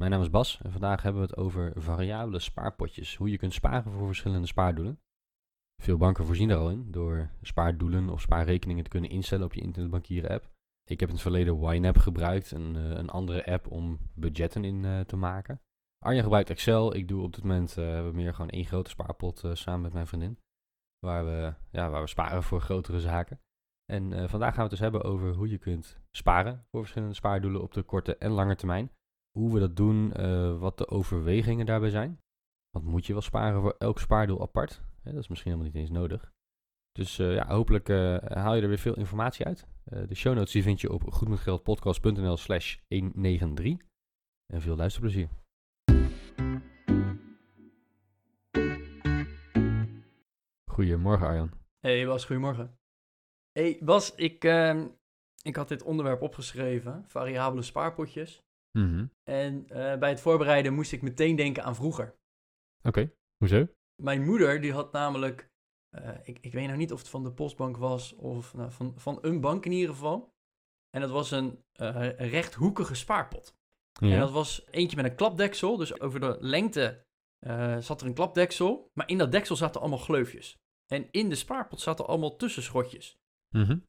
Mijn naam is Bas en vandaag hebben we het over variabele spaarpotjes. Hoe je kunt sparen voor verschillende spaardoelen. Veel banken voorzien er al in door spaardoelen of spaarrekeningen te kunnen instellen op je internetbankieren app. Ik heb in het verleden YNAB gebruikt, een, eh, een andere app om budgetten in uh, te maken. Arjen gebruikt Excel. Ik doe op dit moment uh, meer gewoon één grote spaarpot samen met mijn vriendin. Waar we, ja, waar we sparen voor grotere zaken. En vandaag gaan we het dus hebben over hoe je kunt sparen voor verschillende spaardoelen op de korte en lange termijn. Hoe we dat doen, uh, wat de overwegingen daarbij zijn. Want moet je wel sparen voor elk spaardoel apart? dat is misschien helemaal niet eens nodig. Dus uh, ja, hopelijk haal je er weer veel informatie uit. de show notes die vind je op goedmetgeldpodcast.nl slash 193. En veel luisterplezier. Goedemorgen Arjan. Hey Bas, goedemorgen. Hey Bas, ik, uh, ik had dit onderwerp opgeschreven, variabele spaarpotjes. Mm En uh, bij het voorbereiden moest ik meteen denken aan vroeger. Oké, okay. hoezo? Mijn moeder die had namelijk, uh, ik, ik weet nou niet of het van de postbank was of nou, van, van een bank in ieder geval. En dat was een, uh, een rechthoekige spaarpot. Ja. En dat was eentje met een klapdeksel, dus over de lengte zat er een klapdeksel. Maar in dat deksel zaten allemaal gleufjes. En in de spaarpot zaten allemaal tussenschotjes. Mm -hmm.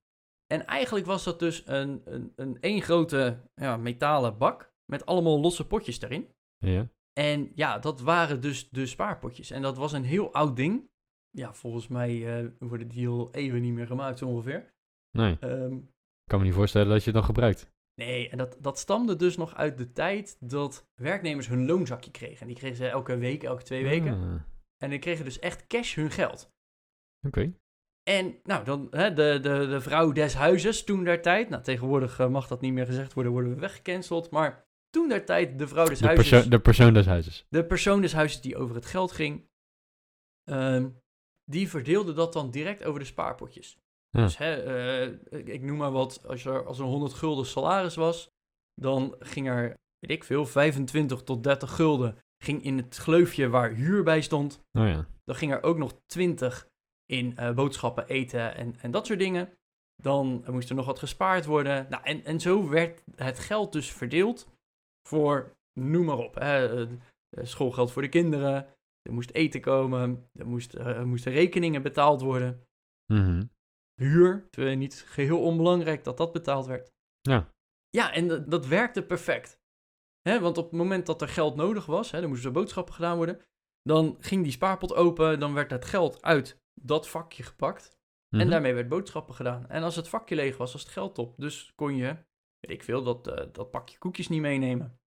En eigenlijk was dat dus een, een, een één grote ja, metalen bak met allemaal losse potjes erin. Ja. En ja, dat waren dus de spaarpotjes. En dat was een heel oud ding. Ja, volgens mij uh, worden die al even niet meer gemaakt, zo ongeveer. Nee. Um, ik kan me niet voorstellen dat je het nog gebruikt. Nee, en dat, dat stamde dus nog uit de tijd dat werknemers hun loonzakje kregen. En die kregen ze elke week, elke twee weken. Ah. En die kregen dus echt cash hun geld. Oké. Okay. En nou, dan hè, de, de, de vrouw des huizes toen der tijd. Nou, tegenwoordig uh, mag dat niet meer gezegd worden, worden we weggecanceld. Maar toen der tijd de vrouw des de huizes. De persoon des huizes. De persoon des huizes die over het geld ging. Um, die verdeelde dat dan direct over de spaarpotjes. Ja. Dus hè, uh, ik noem maar wat, als er, als er 100 gulden salaris was, dan ging er, weet ik veel, 25 tot 30 gulden ging in het gleufje waar huur bij stond. Oh ja. Dan ging er ook nog 20 in uh, boodschappen, eten en, en dat soort dingen. Dan moest er nog wat gespaard worden. Nou, en, en zo werd het geld dus verdeeld voor, noem maar op, hè, schoolgeld voor de kinderen. Er moest eten komen, er, moest, uh, er moesten rekeningen betaald worden. Mm -hmm. Huur, niet geheel onbelangrijk dat dat betaald werd. Ja. Ja, en dat, dat werkte perfect. Hè, want op het moment dat er geld nodig was, hè, er moesten boodschappen gedaan worden, dan ging die spaarpot open, dan werd het geld uit dat vakje gepakt. Mm Mhm. -hmm. En daarmee werd boodschappen gedaan. En als het vakje leeg was, was het geld op. Dus kon je, weet ik veel, dat, uh, dat pakje koekjes niet meenemen.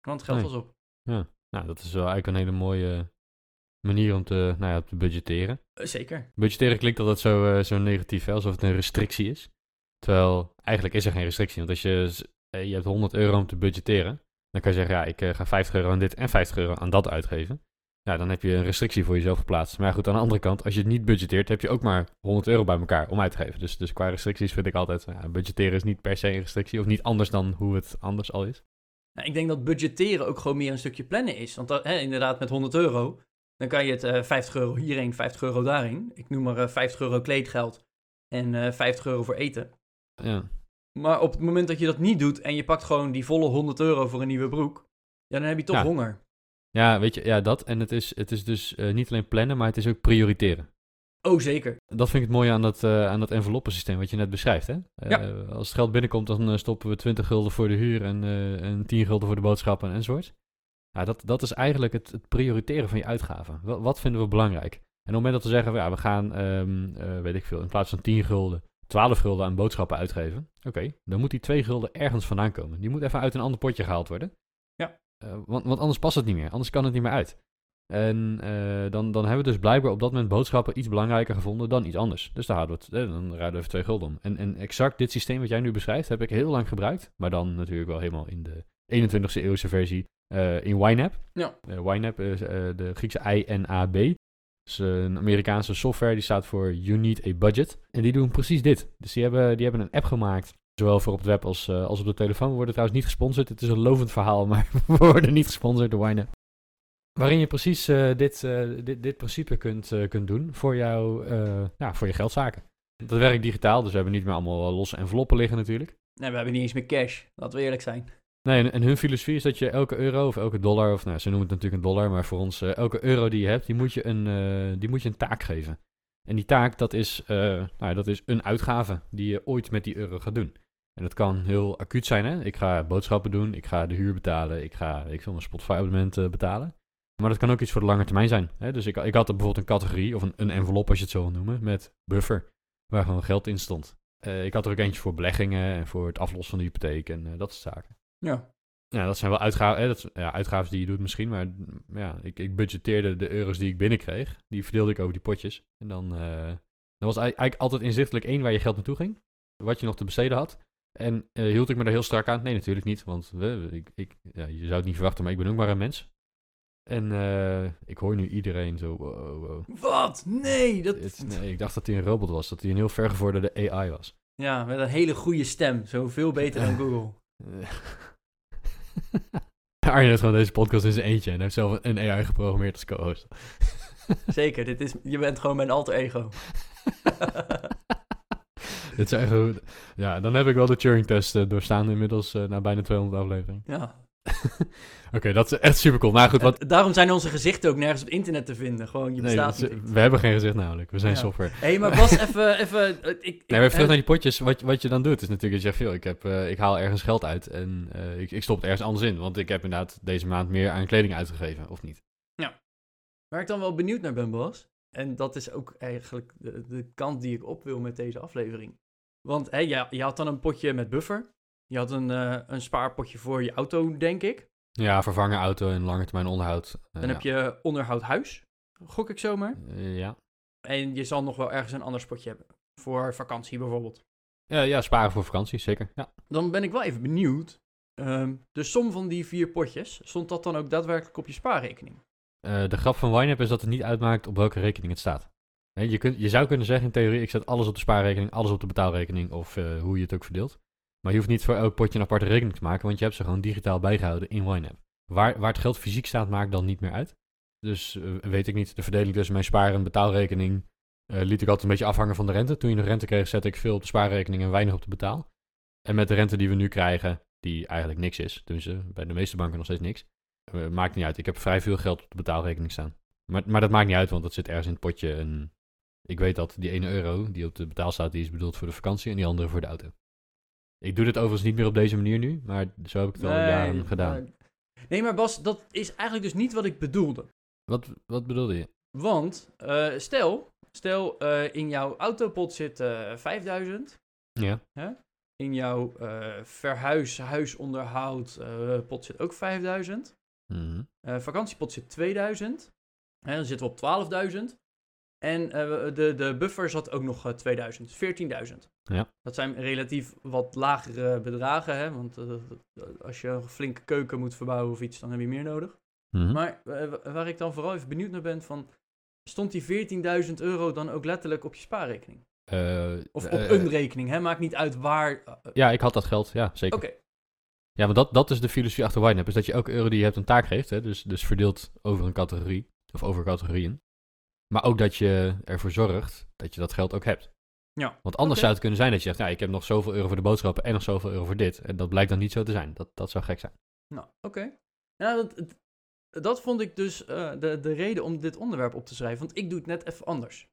Want het geld Nee. was op. Ja. Nou, dat is wel eigenlijk een hele mooie manier om te, nou ja, te budgetteren. Uh, zeker. Budgetteren klinkt altijd zo, uh, zo negatief, hè? alsof het een restrictie is. Terwijl, eigenlijk is er geen restrictie. Want als je, je hebt 100 euro om te budgetteren, dan kan je zeggen, ja, ik ga 50 euro aan dit en 50 euro aan dat uitgeven. Ja, dan heb je een restrictie voor jezelf geplaatst. Maar ja, goed, aan de andere kant, als je het niet budgeteert, heb je ook maar 100 euro bij elkaar om uit te geven. Dus, dus qua restricties vind ik altijd, ja, budgetteren is niet per se een restrictie. Of niet anders dan hoe het anders al is. Nou, ik denk dat budgetteren ook gewoon meer een stukje plannen is. Want hè, inderdaad, met 100 euro, dan kan je het uh, 50 euro hierheen, 50 euro daarheen. Ik noem maar uh, 50 euro kleedgeld en uh, 50 euro voor eten. Ja. Maar op het moment dat je dat niet doet en je pakt gewoon die volle 100 euro voor een nieuwe broek, ja, dan heb je toch Ja. honger. Ja, weet je, ja, dat. En het is, het is dus uh, niet alleen plannen, maar het is ook prioriteren. Oh, zeker. Dat vind ik het mooie aan dat, uh, aan dat enveloppensysteem wat je net beschrijft. Hè? Ja. Uh, als het geld binnenkomt, dan stoppen we 20 gulden voor de huur en, en 10 gulden voor de boodschappen enzovoort. Ja, dat, dat is eigenlijk het, het prioriteren van je uitgaven. Wat, wat, vinden we belangrijk? En op het moment dat we zeggen, ja, we gaan, um, weet ik veel, in plaats van 10 gulden, 12 gulden aan boodschappen uitgeven. Oké, okay, dan moet die 2 gulden ergens vandaan komen. Die moet even uit een ander potje gehaald worden. Uh, want, want, anders past het niet meer. Anders kan het niet meer uit. En uh, dan, dan hebben we dus blijkbaar op dat moment boodschappen iets belangrijker gevonden dan iets anders. Dus daar houden we het, eh, dan ruilen we even twee gulden om. En, en exact dit systeem wat jij nu beschrijft heb ik heel lang gebruikt. Maar dan natuurlijk wel helemaal in de 21ste eeuwse versie eh, in YNAB. Ja. Uh, YNAB is de Griekse I-N-A-B. is een Amerikaanse software die staat voor You Need a Budget. En die doen precies dit. Dus die hebben, die hebben een app gemaakt. Zowel voor op het web als, als op de telefoon. We worden trouwens niet gesponsord. Het is een lovend verhaal, maar we worden niet gesponsord door YNAB. Waarin je precies dit, dit, dit principe kunt, kunt doen voor, jou, ja, voor je geldzaken. Dat werkt digitaal, dus we hebben niet meer allemaal losse enveloppen liggen natuurlijk. Nee, we hebben niet eens meer cash. Laten we eerlijk zijn. Nee, en, hun filosofie is dat je elke euro of elke dollar, of nou, ze noemen het natuurlijk een dollar, maar voor ons, uh, elke euro die je hebt, die moet je een, uh, die moet je een taak geven. En die taak, dat is, uh, nou, dat is een uitgave die je ooit met die euro gaat doen. En dat kan heel acuut zijn, hè. Ik ga boodschappen doen, ik ga de huur betalen, ik ga, ik wil een Spotify-abonnement betalen. Maar dat kan ook iets voor de lange termijn zijn. Hè? Dus ik, ik had er bijvoorbeeld een categorie, of een, een envelop als je het zo wil noemen, met buffer, waar gewoon geld in stond. ik had er ook eentje voor beleggingen en voor het aflossen van de hypotheek en dat soort zaken. Ja. Ja, dat zijn wel uitgaven, dat, ja, uitgaven die je doet misschien, maar ja, ik, ik budgetteerde de euro's die ik binnenkreeg. Die verdeelde ik over die potjes. En dan, dan was eigenlijk altijd inzichtelijk één waar je geld naartoe ging. Wat je nog te besteden had. En uh, hield ik me daar heel strak aan? Nee, natuurlijk niet. Want we, ik, ik, ja, je zou het niet verwachten, maar ik ben ook maar een mens. En uh, ik hoor nu iedereen zo. Wow, wow. Wat? Nee, dat... Het, nee, ik dacht dat hij een robot was. Dat hij een heel vergevorderde AI was. Ja, met een hele goede stem. Zo veel beter dan Google. Arjen heeft gewoon deze podcast in zijn eentje en heeft zelf een AI geprogrammeerd als co-host. Zeker, dit is, je bent gewoon mijn alter ego. dit zijn gewoon, ja, dan heb ik wel de Turing-test uh, doorstaan inmiddels uh, na bijna 200 afleveringen. Ja. Oké, dat is echt super cool. Nou goed, wat... Daarom zijn onze gezichten ook nergens op internet te vinden. Gewoon, je bestaat nee, We hebben geen gezicht namelijk. We zijn software. Hé, hey, maar Bas, even... even eh, ik, nee, maar terug naar die potjes. Wat, wat je dan doet, is natuurlijk dat je zegt... Veel, ik, heb, uh, ik haal ergens geld uit en uh, ik, ik stop het ergens anders in. Want ik heb inderdaad deze maand meer aan kleding uitgegeven, of niet? Ja. Waar ik dan wel benieuwd naar ben, Bas... En dat is ook eigenlijk de, de kant die ik op wil met deze aflevering. Want hé, je, je had dan een potje met buffer. Je had een, uh, een spaarpotje voor je auto, denk ik. Ja, vervangen auto en lange termijn onderhoud. Uh, Dan heb je onderhoud huis, gok ik zomaar. Uh, ja. En je zal nog wel ergens een ander spotje hebben. Voor vakantie bijvoorbeeld. Ja, ja sparen voor vakantie, zeker. Ja. Dan ben ik wel even benieuwd. Um, de som van die vier potjes, stond dat dan ook daadwerkelijk op je spaarrekening? de grap van YNAB is dat het niet uitmaakt op welke rekening het staat. Je, kunt, je zou kunnen zeggen in theorie, ik zet alles op de spaarrekening, alles op de betaalrekening of hoe je het ook verdeelt. Maar je hoeft niet voor elk potje een aparte rekening te maken, want je hebt ze gewoon digitaal bijgehouden in YNAB. Waar, waar het geld fysiek staat, maakt dan niet meer uit. Dus uh, weet ik niet, de verdeling tussen mijn spaar- en betaalrekening uh, liet ik altijd een beetje afhangen van de rente. Toen je nog rente kreeg, zette ik veel op de spaarrekening en weinig op de betaal. En met de rente die we nu krijgen, die eigenlijk niks is, dus bij de meeste banken nog steeds niks, maakt niet uit. Ik heb vrij veel geld op de betaalrekening staan. Maar, maar dat maakt niet uit, want dat zit ergens in het potje. En ik weet dat die 1 euro die op de betaal staat, die is bedoeld voor de vakantie en die andere voor de auto. Ik doe dit overigens niet meer op deze manier nu, maar zo heb ik het al nee, jaren gedaan. Nee, maar Bas, dat is eigenlijk dus niet wat ik bedoelde. Wat, wat bedoelde je? Want, uh, stel, stel uh, in jouw autopot zit uh, 5000. Ja. Hè? In jouw verhuis, huisonderhoud pot zit ook 5000. Mm -hmm. vakantiepot zit 2000. En dan zitten we op 12.000. En uh, de, de buffer zat ook nog uh, 2000, 14.000. Ja. Dat zijn relatief wat lagere bedragen, hè? want als je een flinke keuken moet verbouwen of iets, dan heb je meer nodig. Mm -hmm. Maar waar ik dan vooral even benieuwd naar ben, van, stond die 14.000 euro dan ook letterlijk op je spaarrekening? of op een rekening, hè? maakt niet uit waar. ja, ik had dat geld, ja, zeker. Oké. Okay. Ja, maar dat, dat is de filosofie achter YNAB, is dat je elke euro die je hebt een taak geeft, hè? Dus, dus verdeeld over een categorie, of over categorieën. Maar ook dat je ervoor zorgt dat je dat geld ook hebt. Ja. Want anders okay. zou het kunnen zijn dat je zegt, ja, ik heb nog zoveel euro voor de boodschappen en nog zoveel euro voor dit. En dat blijkt dan niet zo te zijn. Dat, dat zou gek zijn. Nou, oké. Okay. Ja, dat, dat vond ik dus uh, de, de reden om dit onderwerp op te schrijven. Want ik doe het net even anders.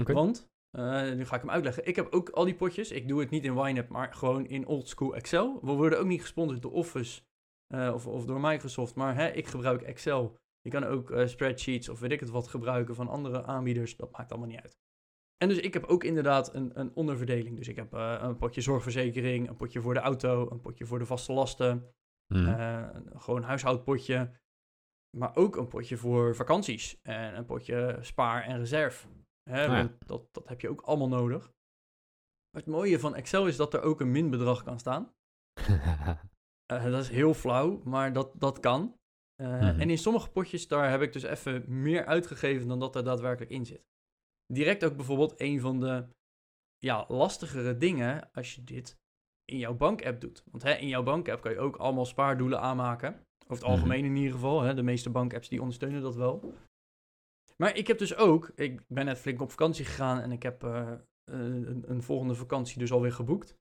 Okay. Want, uh, nu ga ik hem uitleggen. Ik heb ook al die potjes. Ik doe het niet in YNAB, maar gewoon in oldschool Excel. We worden ook niet gesponsord door Office uh, of, of door Microsoft. Maar hè, ik gebruik Excel. Je kan ook uh, spreadsheets of weet ik het wat gebruiken van andere aanbieders. Dat maakt allemaal niet uit. En dus ik heb ook inderdaad een, een onderverdeling. Dus ik heb uh, een potje zorgverzekering, een potje voor de auto, een potje voor de vaste lasten. Mm. Uh, gewoon een huishoudpotje. Maar ook een potje voor vakanties. En een potje spaar en reserve. Hè, Ah, ja. want dat, dat heb je ook allemaal nodig. Maar het mooie van Excel is dat er ook een minbedrag kan staan. Eh, dat is heel flauw, maar dat, dat kan. Eh, Mhm. En in sommige potjes, daar heb ik dus even meer uitgegeven dan dat er daadwerkelijk in zit. Direct ook bijvoorbeeld een van de ja, lastigere dingen als je dit in jouw bankapp doet. Want hè, in jouw bankapp kan je ook allemaal spaardoelen aanmaken. Over het Mhm. algemeen in ieder geval. Hè, de meeste bankapps die ondersteunen dat wel. Maar ik heb dus ook, ik ben net flink op vakantie gegaan en ik heb eh, eh, een, een volgende vakantie dus alweer geboekt.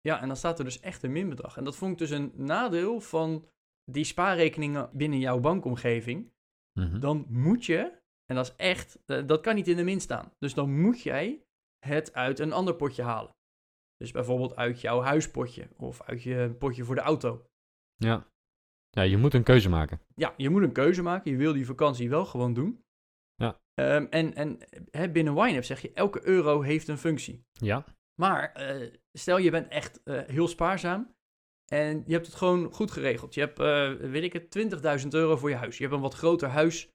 Ja, en dan staat er dus echt een minbedrag. En dat vond ik dus een nadeel van die spaarrekeningen binnen jouw bankomgeving. Mhm. Dan moet je, en dat is echt, eh, dat kan niet in de min staan. Dus dan moet jij het uit een ander potje halen. Dus bijvoorbeeld uit jouw huispotje of uit je potje voor de auto. Ja. ja, je moet een keuze maken. Ja, je moet een keuze maken. Je wil die vakantie wel gewoon doen. Ja. Ehm, en en hè, binnen YNAB zeg je, elke euro heeft een functie. Ja. Maar eh, stel je bent echt eh, heel spaarzaam en je hebt het gewoon goed geregeld. Je hebt, eh, weet ik het, 20.000 euro voor je huis. Je hebt een wat groter huis.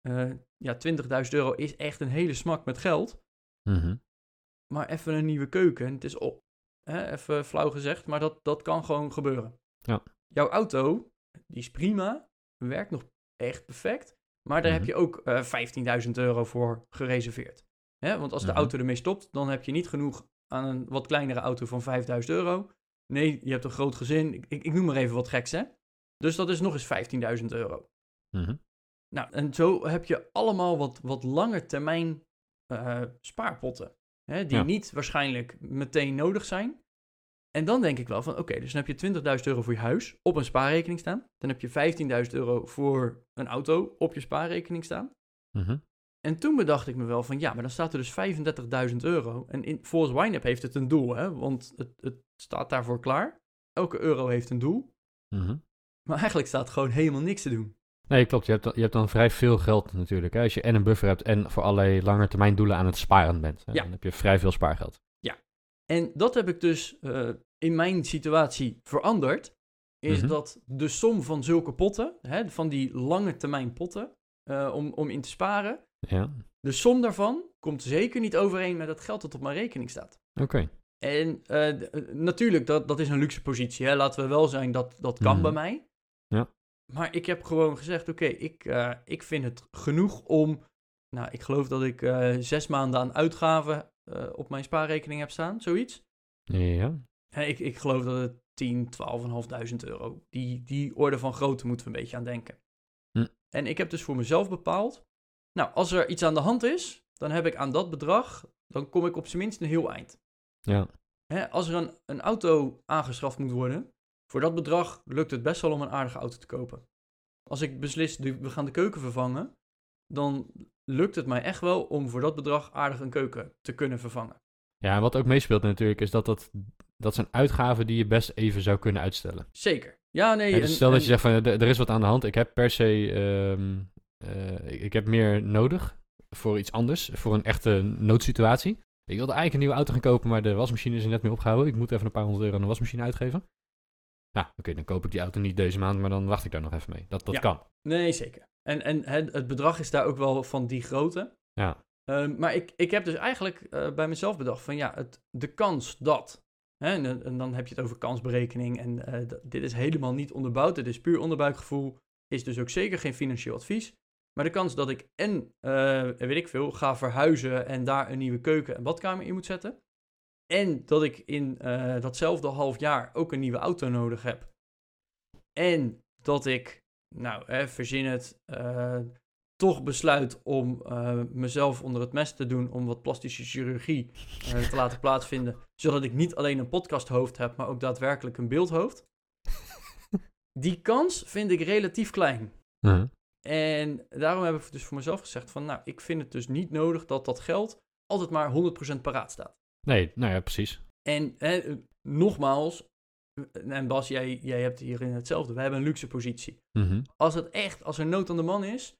Eh, ja, 20.000 euro is echt een hele smak met geld. Mhm. Maar even een nieuwe keuken, het is op. Hè, even flauw gezegd, maar dat, dat kan gewoon gebeuren. Ja. Jouw auto, die is prima, werkt nog echt perfect. Maar daar Mhm. heb je ook eh 15.000 euro voor gereserveerd. Hè, want als de Mhm. auto ermee stopt, dan heb je niet genoeg aan een wat kleinere auto van 5.000 euro. Nee, je hebt een groot gezin. Ik, ik, ik noem maar even wat geks, hè. Dus dat is nog eens 15.000 euro. Mhm. Nou, en zo heb je allemaal wat, wat lange termijn eh, spaarpotten. Hè, die Ja. niet waarschijnlijk meteen nodig zijn. En dan denk ik wel van, oké, dus dan heb je 20.000 euro voor je huis op een spaarrekening staan. Dan heb je 15.000 euro voor een auto op je spaarrekening staan. Mhm. En toen bedacht ik me wel van, ja, maar dan staat er dus 35.000 euro. En in, volgens YNAB heeft het een doel, hè, want het, het staat daarvoor klaar. Elke euro heeft een doel. Mhm. Maar eigenlijk staat gewoon helemaal niks te doen. Nee, klopt. Je hebt, dan, je hebt dan vrij veel geld natuurlijk. Hè? Als je en een buffer hebt en voor allerlei langetermijn doelen aan het sparen bent. Hè? Ja. Dan heb je vrij veel spaargeld. En dat heb ik dus eh, in mijn situatie veranderd. Is Mhm. dat de som van zulke potten, hè, van die lange termijn potten, eh, om, om in te sparen, Ja, de som daarvan komt zeker niet overeen met het geld dat op mijn rekening staat. oké. En eh, eh, natuurlijk, dat, dat is een luxe positie. Hè? Laten we wel zijn, dat, dat kan Mhm. bij mij. Ja. Maar ik heb gewoon gezegd, oké, ik, eh, ik vind het genoeg om... Nou, ik geloof dat ik zes maanden aan uitgaven op mijn spaarrekening heb staan, zoiets. Ja. Hè, ik, ik geloof dat het 10, 12.500 euro. Die, die orde van grootte moeten we een beetje aan denken. Hm. En ik heb dus voor mezelf bepaald. Nou, als er iets aan de hand is, dan heb ik aan dat bedrag. Dan kom ik op zijn minst een heel eind. Ja. Hè, als er een, een auto aangeschaft moet worden. Voor dat bedrag lukt het best wel om een aardige auto te kopen. Als ik beslis, we gaan de keuken vervangen. Dan lukt het mij echt wel om voor dat bedrag aardig een keuken te kunnen vervangen. Ja, en wat ook meespeelt natuurlijk is dat dat, dat zijn uitgaven die je best even zou kunnen uitstellen. Zeker. Ja, nee. Dus en- stel dat je zegt van er er is wat aan de hand, ik heb per se ehm, eh, ik, heb meer nodig voor iets anders, voor een echte noodsituatie. Ik wilde eigenlijk een nieuwe auto gaan kopen, maar de wasmachine is er net mee opgehouden. Ik moet even een paar honderd euro aan de wasmachine uitgeven. Nou, oké, dan koop ik die auto niet deze maand, maar dan wacht ik daar nog even mee. Dat, dat Ja. kan. Nee, zeker. En, en het, het bedrag is daar ook wel van die grootte. Ja. Ehm, maar ik, ik heb dus eigenlijk eh, bij mezelf bedacht van ja, het, de kans dat. Hè, en, en dan heb je het over kansberekening. En eh, dit is helemaal niet onderbouwd. Dit is puur onderbuikgevoel. Is dus ook zeker geen financieel advies. Maar de kans dat ik en, eh, weet ik veel, ga verhuizen en daar een nieuwe keuken en badkamer in moet zetten. En dat ik in eh, datzelfde half jaar ook een nieuwe auto nodig heb. En dat ik, nou, hè, verzin het, eh, toch besluit om eh, mezelf onder het mes te doen om wat plastische chirurgie eh, te laten plaatsvinden. Zodat ik niet alleen een podcasthoofd heb, maar ook daadwerkelijk een beeldhoofd. Die kans vind ik relatief klein. Mhm. En daarom heb ik dus voor mezelf gezegd van, nou, ik vind het dus niet nodig dat dat geld altijd maar 100% paraat staat. Nee, nou ja, precies. En hè, eh, nogmaals, eh, en Bas, jij, jij hebt hierin hetzelfde. We hebben een luxe positie. Mhm. Als het echt, als er nood aan de man is,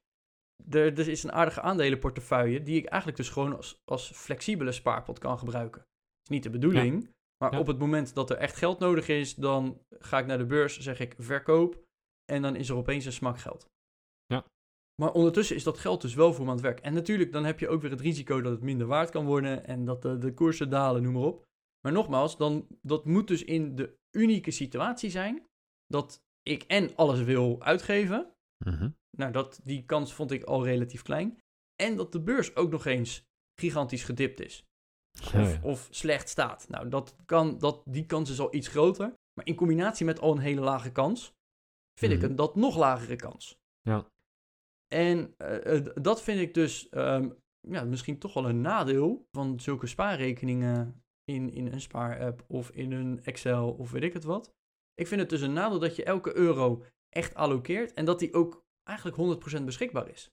er, er is een aardige aandelenportefeuille die ik eigenlijk dus gewoon als, als flexibele spaarpot kan gebruiken. Dat is niet de bedoeling, maar Ja. op het moment dat er echt geld nodig is, dan ga ik naar de beurs, zeg ik verkoop en dan is er opeens een smak geld. Maar ondertussen is dat geld dus wel voor me aan het werk. En natuurlijk, dan heb je ook weer het risico dat het minder waard kan worden en dat de, de koersen dalen, noem maar op. Maar nogmaals, dan, dat moet dus in de unieke situatie zijn dat ik en alles wil uitgeven. Mhm. Nou, dat, die kans vond ik al relatief klein. En dat de beurs ook nog eens gigantisch gedipt is. Ja, Of, ja. of slecht staat. Nou, dat kan, dat, die kans is al iets groter. Maar in combinatie met al een hele lage kans, vind ik Mhm. een dat nog lagere kans. Ja. En eh, eh, dat vind ik dus ehm, ja, misschien toch wel een nadeel van zulke spaarrekeningen in, in een spaarapp of in een Excel of weet ik het wat. Ik vind het dus een nadeel dat je elke euro echt allokeert en dat die ook eigenlijk 100% beschikbaar is.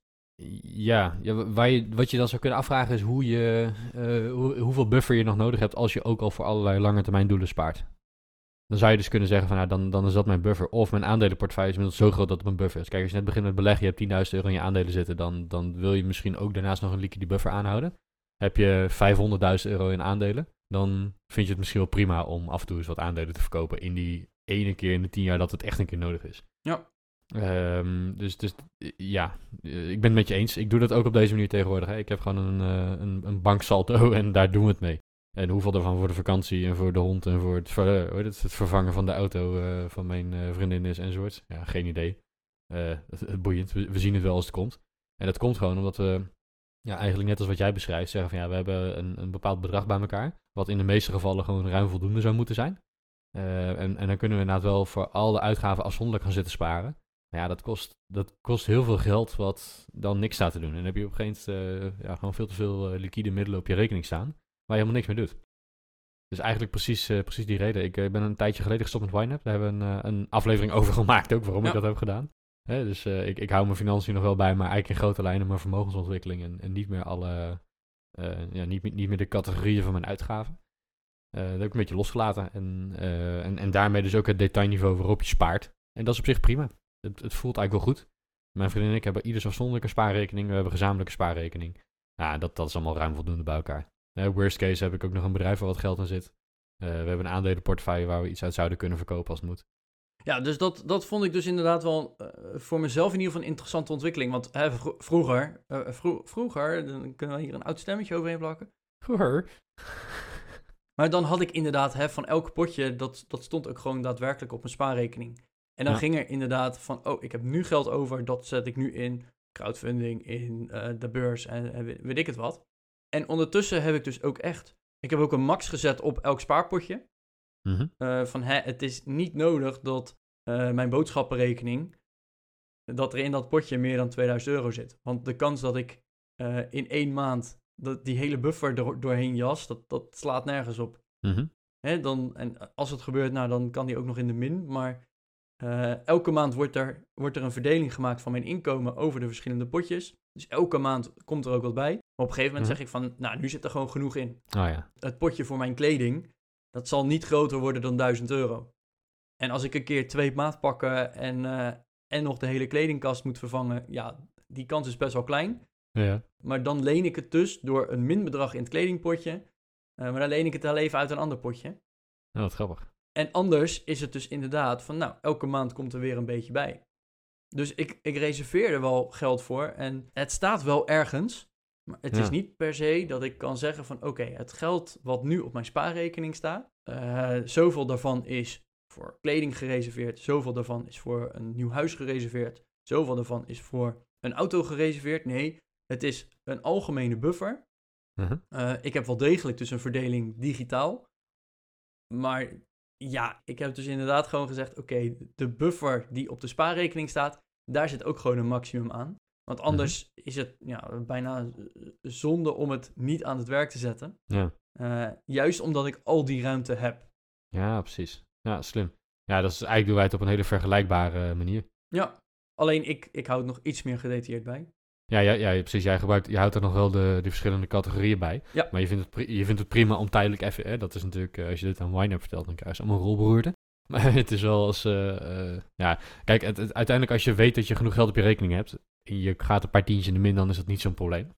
Ja, ja wa- waar je, wat je dan zou kunnen afvragen is hoe je, eh, hoe, hoeveel buffer je nog nodig hebt als je ook al voor allerlei lange termijn doelen spaart. Dan zou je dus kunnen zeggen van nou, dan, dan is dat mijn buffer. Of mijn aandelenportefeuille is inmiddels zo groot dat het mijn buffer is. Kijk, als je net begint met beleggen, je hebt 10.000 euro in je aandelen zitten, dan, dan wil je misschien ook daarnaast nog een liquide buffer aanhouden. Heb je 500.000 euro in aandelen, dan vind je het misschien wel prima om af en toe eens wat aandelen te verkopen in die ene keer in de 10 jaar dat het echt een keer nodig is. Ja. Ehm, dus, dus ja, eh, ik ben het met je eens. Ik doe dat ook op deze manier tegenwoordig. Hè. Ik heb gewoon een, eh, een, een banksalto en daar doen we het mee. En hoeveel daarvan voor de vakantie en voor de hond en voor het, ver, heet het, vervangen van de auto eh, van mijn eh, vriendin is enzovoort. Ja, geen idee. Eh, boeiend. We, zien het wel als het komt. En dat komt gewoon omdat we, ja, eigenlijk net als wat jij beschrijft, zeggen van ja, we hebben een, een bepaald bedrag bij elkaar. Wat in de meeste gevallen gewoon ruim voldoende zou moeten zijn. Eh, en, en dan kunnen we inderdaad wel voor alle uitgaven afzonderlijk gaan zitten sparen. Ja, dat kost, dat kost heel veel geld wat dan niks staat te doen. En dan heb je op een gegeven moment eh, ja, gewoon veel te veel eh, liquide middelen op je rekening staan. Waar je helemaal niks mee doet. Dus eigenlijk precies, eh, precies die reden. Ik eh, ben een tijdje geleden gestopt met YNAB. Daar hebben we een, eh, een aflevering over gemaakt ook, waarom ik dat heb gedaan. Hè, dus ik, ik hou mijn financiën nog wel bij, maar eigenlijk in grote lijnen mijn vermogensontwikkeling. En, en niet meer alle, ja, niet, meer- niet meer de categorieën van mijn uitgaven. Dat heb ik een beetje losgelaten. En, en, en daarmee dus ook het detailniveau waarop je spaart. En dat is op zich prima. Het, het voelt eigenlijk wel goed. Mijn vriendin en ik hebben ieders afzonderlijke spaarrekening. We hebben gezamenlijke spaarrekening. Ja, dat, dat is allemaal ruim voldoende bij elkaar. Eh, worst case heb ik ook nog een bedrijf waar wat geld in zit. Eh, we hebben een aandelenportefeuille waar we iets uit zouden kunnen verkopen als het moet. Ja, dus dat, dat vond ik dus inderdaad wel eh, voor mezelf in ieder geval een interessante ontwikkeling. Want hè, vro- vroeger, eh, vro- vroeger, dan kunnen we hier een oud stemmetje overheen plakken. Hoor. Maar dan had ik inderdaad hè, van elk potje, dat, dat stond ook gewoon daadwerkelijk op mijn spaarrekening. En dan Ja. ging er inderdaad van, oh, ik heb nu geld over, dat zet ik nu in crowdfunding, in de beurs en, weet ik het wat. En ondertussen heb ik dus ook echt, ik heb ook een max gezet op elk spaarpotje. Mhm. Eh, van hè, het is niet nodig dat eh, mijn boodschappenrekening, dat er in dat potje meer dan 2000 euro zit. Want de kans dat ik eh, in één maand dat die hele buffer er doorheen jas, dat, dat slaat nergens op. Mhm. Hè, dan, en als het gebeurt, nou, dan kan die ook nog in de min. Maar elke maand wordt er, wordt er een verdeling gemaakt van mijn inkomen over de verschillende potjes. Dus elke maand komt er ook wat bij. Maar op een gegeven moment Mhm. zeg ik van, nou, nu zit er gewoon genoeg in. Oh ja. Het potje voor mijn kleding, dat zal niet groter worden dan 1000 euro. En als ik een keer twee maatpakken en, eh, en nog de hele kledingkast moet vervangen, ja, die kans is best wel klein. Ja. Maar dan leen ik het dus door een min bedrag in het kledingpotje. eh, maar dan leen ik het wel even uit een ander potje. Oh, wat grappig. En anders is het dus inderdaad van, nou, elke maand komt er weer een beetje bij. Dus ik, ik reserveer er wel geld voor en het staat wel ergens. Maar het is niet per se dat ik kan zeggen van, oké, het geld wat nu op mijn spaarrekening staat, eh, zoveel daarvan is voor kleding gereserveerd, zoveel daarvan is voor een nieuw huis gereserveerd, zoveel daarvan is voor een auto gereserveerd. Nee, het is een algemene buffer. Mhm. Eh, ik heb wel degelijk dus een verdeling digitaal. Maar ja, ik heb dus inderdaad gewoon gezegd: oké, de buffer die op de spaarrekening staat, daar zit ook gewoon een maximum aan. Want anders is het ja, bijna eh, zonde om het niet aan het werk te zetten. Ja. Eh, juist omdat ik al die ruimte heb. ja, precies. Ja, slim. Ja, dat is eigenlijk doen wij het op een hele vergelijkbare manier. Ja, alleen ik, ik hou het nog iets meer gedetailleerd bij. Ja, ja, ja, precies. Jij gebruikt, je houdt er nog wel de, de verschillende categorieën bij. Ja. Maar je vindt, het, je vindt het prima om tijdelijk even... Hè, dat is natuurlijk, eh, als je dit aan Wine vertelt, dan krijg je allemaal rolberoerte. Maar het is wel als... eh, eh, ja, kijk, het, het- uiteindelijk als je weet dat je genoeg geld op je rekening hebt... en je gaat een paar tientjes in de min, dan is dat niet zo'n probleem.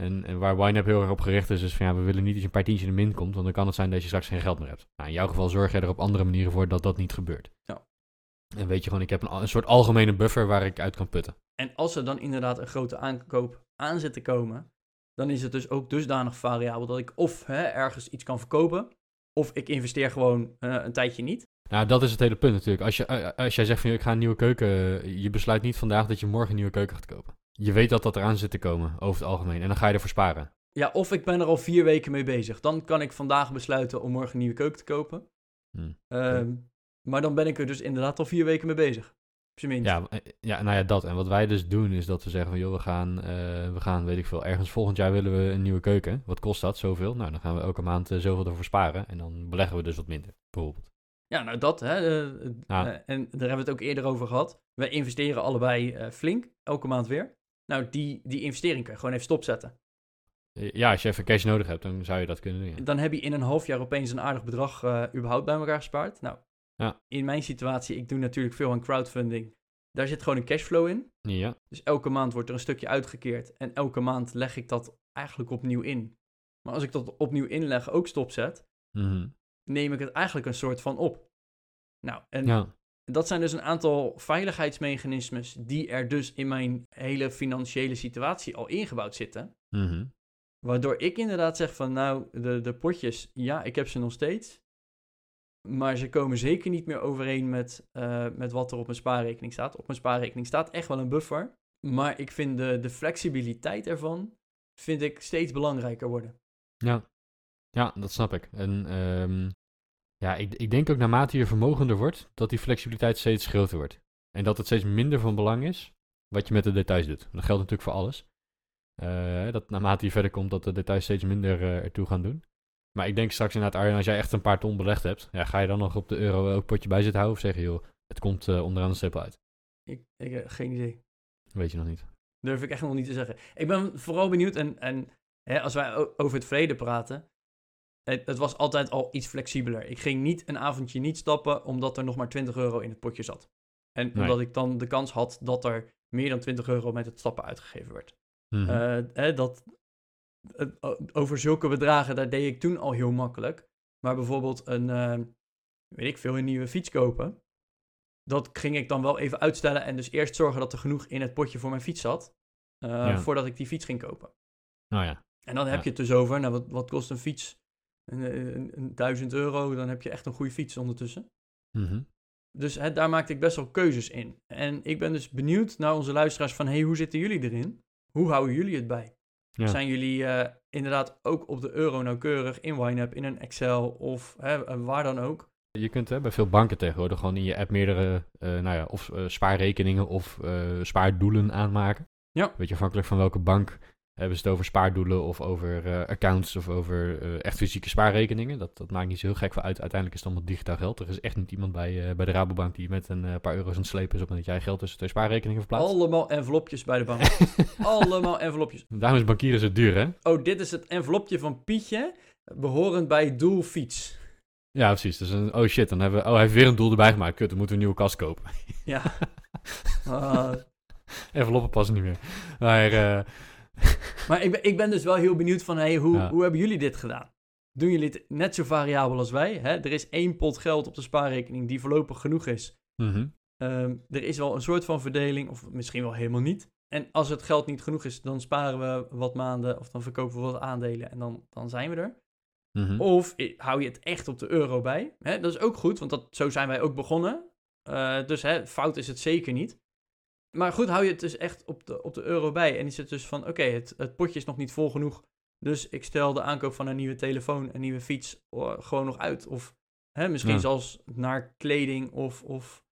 En, en waar YNAB heel erg op gericht is, is van ja, we willen niet dat je een paar tientjes in de min komt... want dan kan het zijn dat je straks geen geld meer hebt. Nou, in jouw geval zorg jij er op andere manieren voor dat dat niet gebeurt. Ja. En weet je gewoon, ik heb een, een soort algemene buffer waar ik uit kan putten. En als er dan inderdaad een grote aankoop aan zit te komen, dan is het dus ook dusdanig variabel dat ik of hè, ergens iets kan verkopen, of ik investeer gewoon eh, een tijdje niet. Nou, dat is het hele punt natuurlijk. Als, je, eh, als jij zegt van ik ga een nieuwe keuken, je besluit niet vandaag dat je morgen een nieuwe keuken gaat kopen. Je weet dat dat eraan zit te komen, over het algemeen. En dan ga je ervoor sparen. Ja, of ik ben er al vier weken mee bezig. Dan kan ik vandaag besluiten om morgen een nieuwe keuken te kopen. Hm. Ehm, maar dan ben ik er dus inderdaad al vier weken mee bezig. Op zijn minst. Ja, eh, ja, nou ja, dat. En wat wij dus doen is dat we zeggen van, joh, we gaan, eh, we gaan, weet ik veel, ergens volgend jaar willen we een nieuwe keuken. Wat kost dat? Zoveel? Nou, dan gaan we elke maand eh, zoveel ervoor sparen. En dan beleggen we dus wat minder, bijvoorbeeld. Ja, nou dat, hè. eh, eh, Ja. en daar hebben we het ook eerder over gehad. We investeren allebei eh, flink, elke maand weer. Nou, die, die investering kun je gewoon even stopzetten. Ja, als je even cash nodig hebt, dan zou je dat kunnen doen. ja. Dan heb je in een half jaar opeens een aardig bedrag überhaupt bij elkaar gespaard. Nou, Ja. in mijn situatie, ik doe natuurlijk veel aan crowdfunding. Daar zit gewoon een cashflow in. Ja, Dus elke maand wordt er een stukje uitgekeerd. En elke maand leg ik dat eigenlijk opnieuw in. Maar als ik dat opnieuw inleg ook stopzet, mhm. Neem ik het eigenlijk een soort van op. Nou, en ja. dat zijn dus een aantal veiligheidsmechanismes die er dus in mijn hele financiële situatie al ingebouwd zitten. mhm. Waardoor ik inderdaad zeg van nou, de, de potjes, ja, ik heb ze nog steeds. Maar ze komen zeker niet meer overeen met, eh, met wat er op mijn spaarrekening staat. Op mijn spaarrekening staat echt wel een buffer. Maar ik vind de, de flexibiliteit ervan vind ik steeds belangrijker worden. Ja. ja, dat snap ik. En ehm, ja, ik, ik denk ook naarmate je vermogender wordt, dat die flexibiliteit steeds groter wordt. En dat het steeds minder van belang is wat je met de details doet. Dat geldt natuurlijk voor alles. Eh, dat naarmate je verder komt, dat de details steeds minder eh, ertoe gaan doen. Maar ik denk straks inderdaad, Arjen, als jij echt een paar ton belegd hebt, ja, ga je dan nog op de euro ook potje bij zitten houden? Of zeg je, joh, het komt eh, onderaan de streep uit? Ik, ik heb geen idee. Weet je nog niet. Durf ik echt nog niet te zeggen. Ik ben vooral benieuwd en, en hè, als wij over het verleden praten. Het, het was altijd al iets flexibeler. Ik ging niet een avondje niet stappen omdat er nog maar 20 euro in het potje zat. En Nee. omdat ik dan de kans had dat er meer dan 20 euro met het stappen uitgegeven werd. Mhm. Eh, hè, dat, over zulke bedragen, daar deed ik toen al heel makkelijk. Maar bijvoorbeeld een, eh, weet ik veel, een nieuwe fiets kopen. Dat ging ik dan wel even uitstellen en dus eerst zorgen dat er genoeg in het potje voor mijn fiets zat. eh, Ja. Voordat ik die fiets ging kopen. nou ja. En dan heb Ja. je het dus over, nou wat, wat kost een fiets? Een, een, een duizend euro, dan heb je echt een goede fiets ondertussen. Mhm. Dus hè, daar maakte ik best wel keuzes in. En ik ben dus benieuwd naar onze luisteraars van, hey, hoe zitten jullie erin? Hoe houden jullie het bij? Ja. Zijn jullie eh, inderdaad ook op de euro nauwkeurig in YNAB, in een Excel of hè, eh, waar dan ook? Je kunt hè, bij veel banken tegenwoordig gewoon in je app meerdere eh, nou ja, of eh, spaarrekeningen of eh, spaardoelen aanmaken. Ja. Weet je, afhankelijk van welke bank hebben ze het over spaardoelen of over eh, accounts of over eh, echt fysieke spaarrekeningen. Dat, dat maakt niet zo heel gek veel uit. Uiteindelijk is het allemaal digitaal geld. Er is echt niet iemand bij, eh, bij de Rabobank die met een paar euro's aan het slepen is op dat jij geld tussen twee spaarrekeningen verplaatst. Allemaal envelopjes bij de bank. Allemaal envelopjes. Daarom is bankieren zo duur, hè? Oh, dit is het envelopje van Pietje, behorend bij Doel Fiets. Ja, precies. Dus een, oh shit, dan hebben we, oh, hij heeft weer een doel erbij gemaakt. Kut, dan moeten we een nieuwe kast kopen. Ja. Ah, Enveloppen passen niet meer. Maar Maar ik ben, ik ben dus wel heel benieuwd van, hey, hoe, Ja. hoe hebben jullie dit gedaan? Doen jullie het net zo variabel als wij? Hè? Er is één pot geld op de spaarrekening die voorlopig genoeg is. mhm. Ehm, er is wel een soort van verdeling, of misschien wel helemaal niet. En als het geld niet genoeg is, dan sparen we wat maanden of dan verkopen we wat aandelen en dan, dan zijn we er. Mhm. Of hou je het echt op de euro bij? Hè? Dat is ook goed, want dat, zo zijn wij ook begonnen. Eh, dus hè, fout is het zeker niet. Maar goed, hou je het dus echt op de, op de euro bij. En is het dus van, oké, het, het potje is nog niet vol genoeg. Dus ik stel de aankoop van een nieuwe telefoon, een nieuwe fiets gewoon nog uit. Of hè, misschien Ja. zelfs naar kleding of, of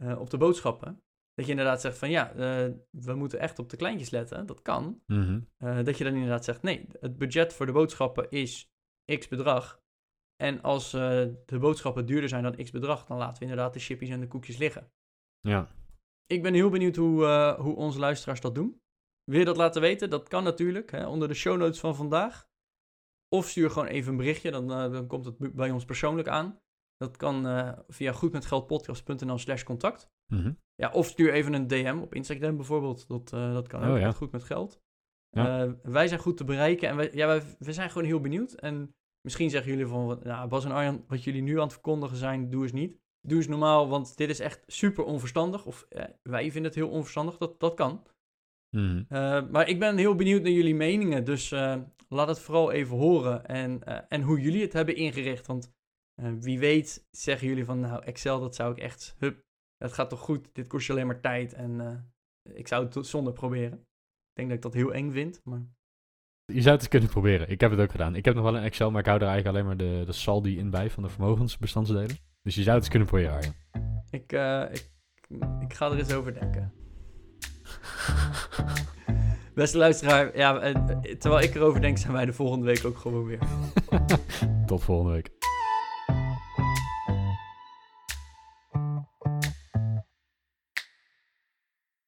eh, op de boodschappen. Dat je inderdaad zegt van, ja, eh, we moeten echt op de kleintjes letten. Dat kan. Mhm. Eh, dat je dan inderdaad zegt, nee, het budget voor de boodschappen is x bedrag. En als de boodschappen duurder zijn dan x bedrag, dan laten we inderdaad de chippies en de koekjes liggen. Ja. Ik ben heel benieuwd hoe, eh, hoe onze luisteraars dat doen. Wil je dat laten weten? Dat kan natuurlijk, hè, onder de show notes van vandaag. Of stuur gewoon even een berichtje, dan, eh, dan komt het bij ons persoonlijk aan. Dat kan eh, via goedmetgeldpodcast.nl slash contact. Mhm. Ja, of stuur even een DM op Instagram bijvoorbeeld. Dat, dat kan Oh, ook. ja. Goed met geld. Ja. Wij zijn goed te bereiken en wij, ja, wij, we zijn gewoon heel benieuwd. En misschien zeggen jullie van, nou, Bas en Arjan, wat jullie nu aan het verkondigen zijn, doe eens niet. Doe eens normaal, want dit is echt super onverstandig. Of eh, wij vinden het heel onverstandig, dat, dat kan. Mhm. Eh, maar ik ben heel benieuwd naar jullie meningen. Dus eh, laat het vooral even horen. En, eh, en hoe jullie het hebben ingericht. Want wie weet zeggen jullie van, nou, Excel, dat zou ik echt, hup, dat gaat toch goed, dit kost je alleen maar tijd en ik zou het zonder proberen. Ik denk dat ik dat heel eng vind, maar... Je zou het eens kunnen proberen. Ik heb het ook gedaan. Ik heb nog wel een Excel, maar ik hou er eigenlijk alleen maar de, de saldi in bij van de vermogensbestandsdelen. Dus je zou het eens kunnen proberen, Arjen. Ik, uh, ik, ik ga er eens over denken. Beste luisteraar, ja, terwijl ik erover denk, zijn wij de volgende week ook gewoon weer. Tot volgende week.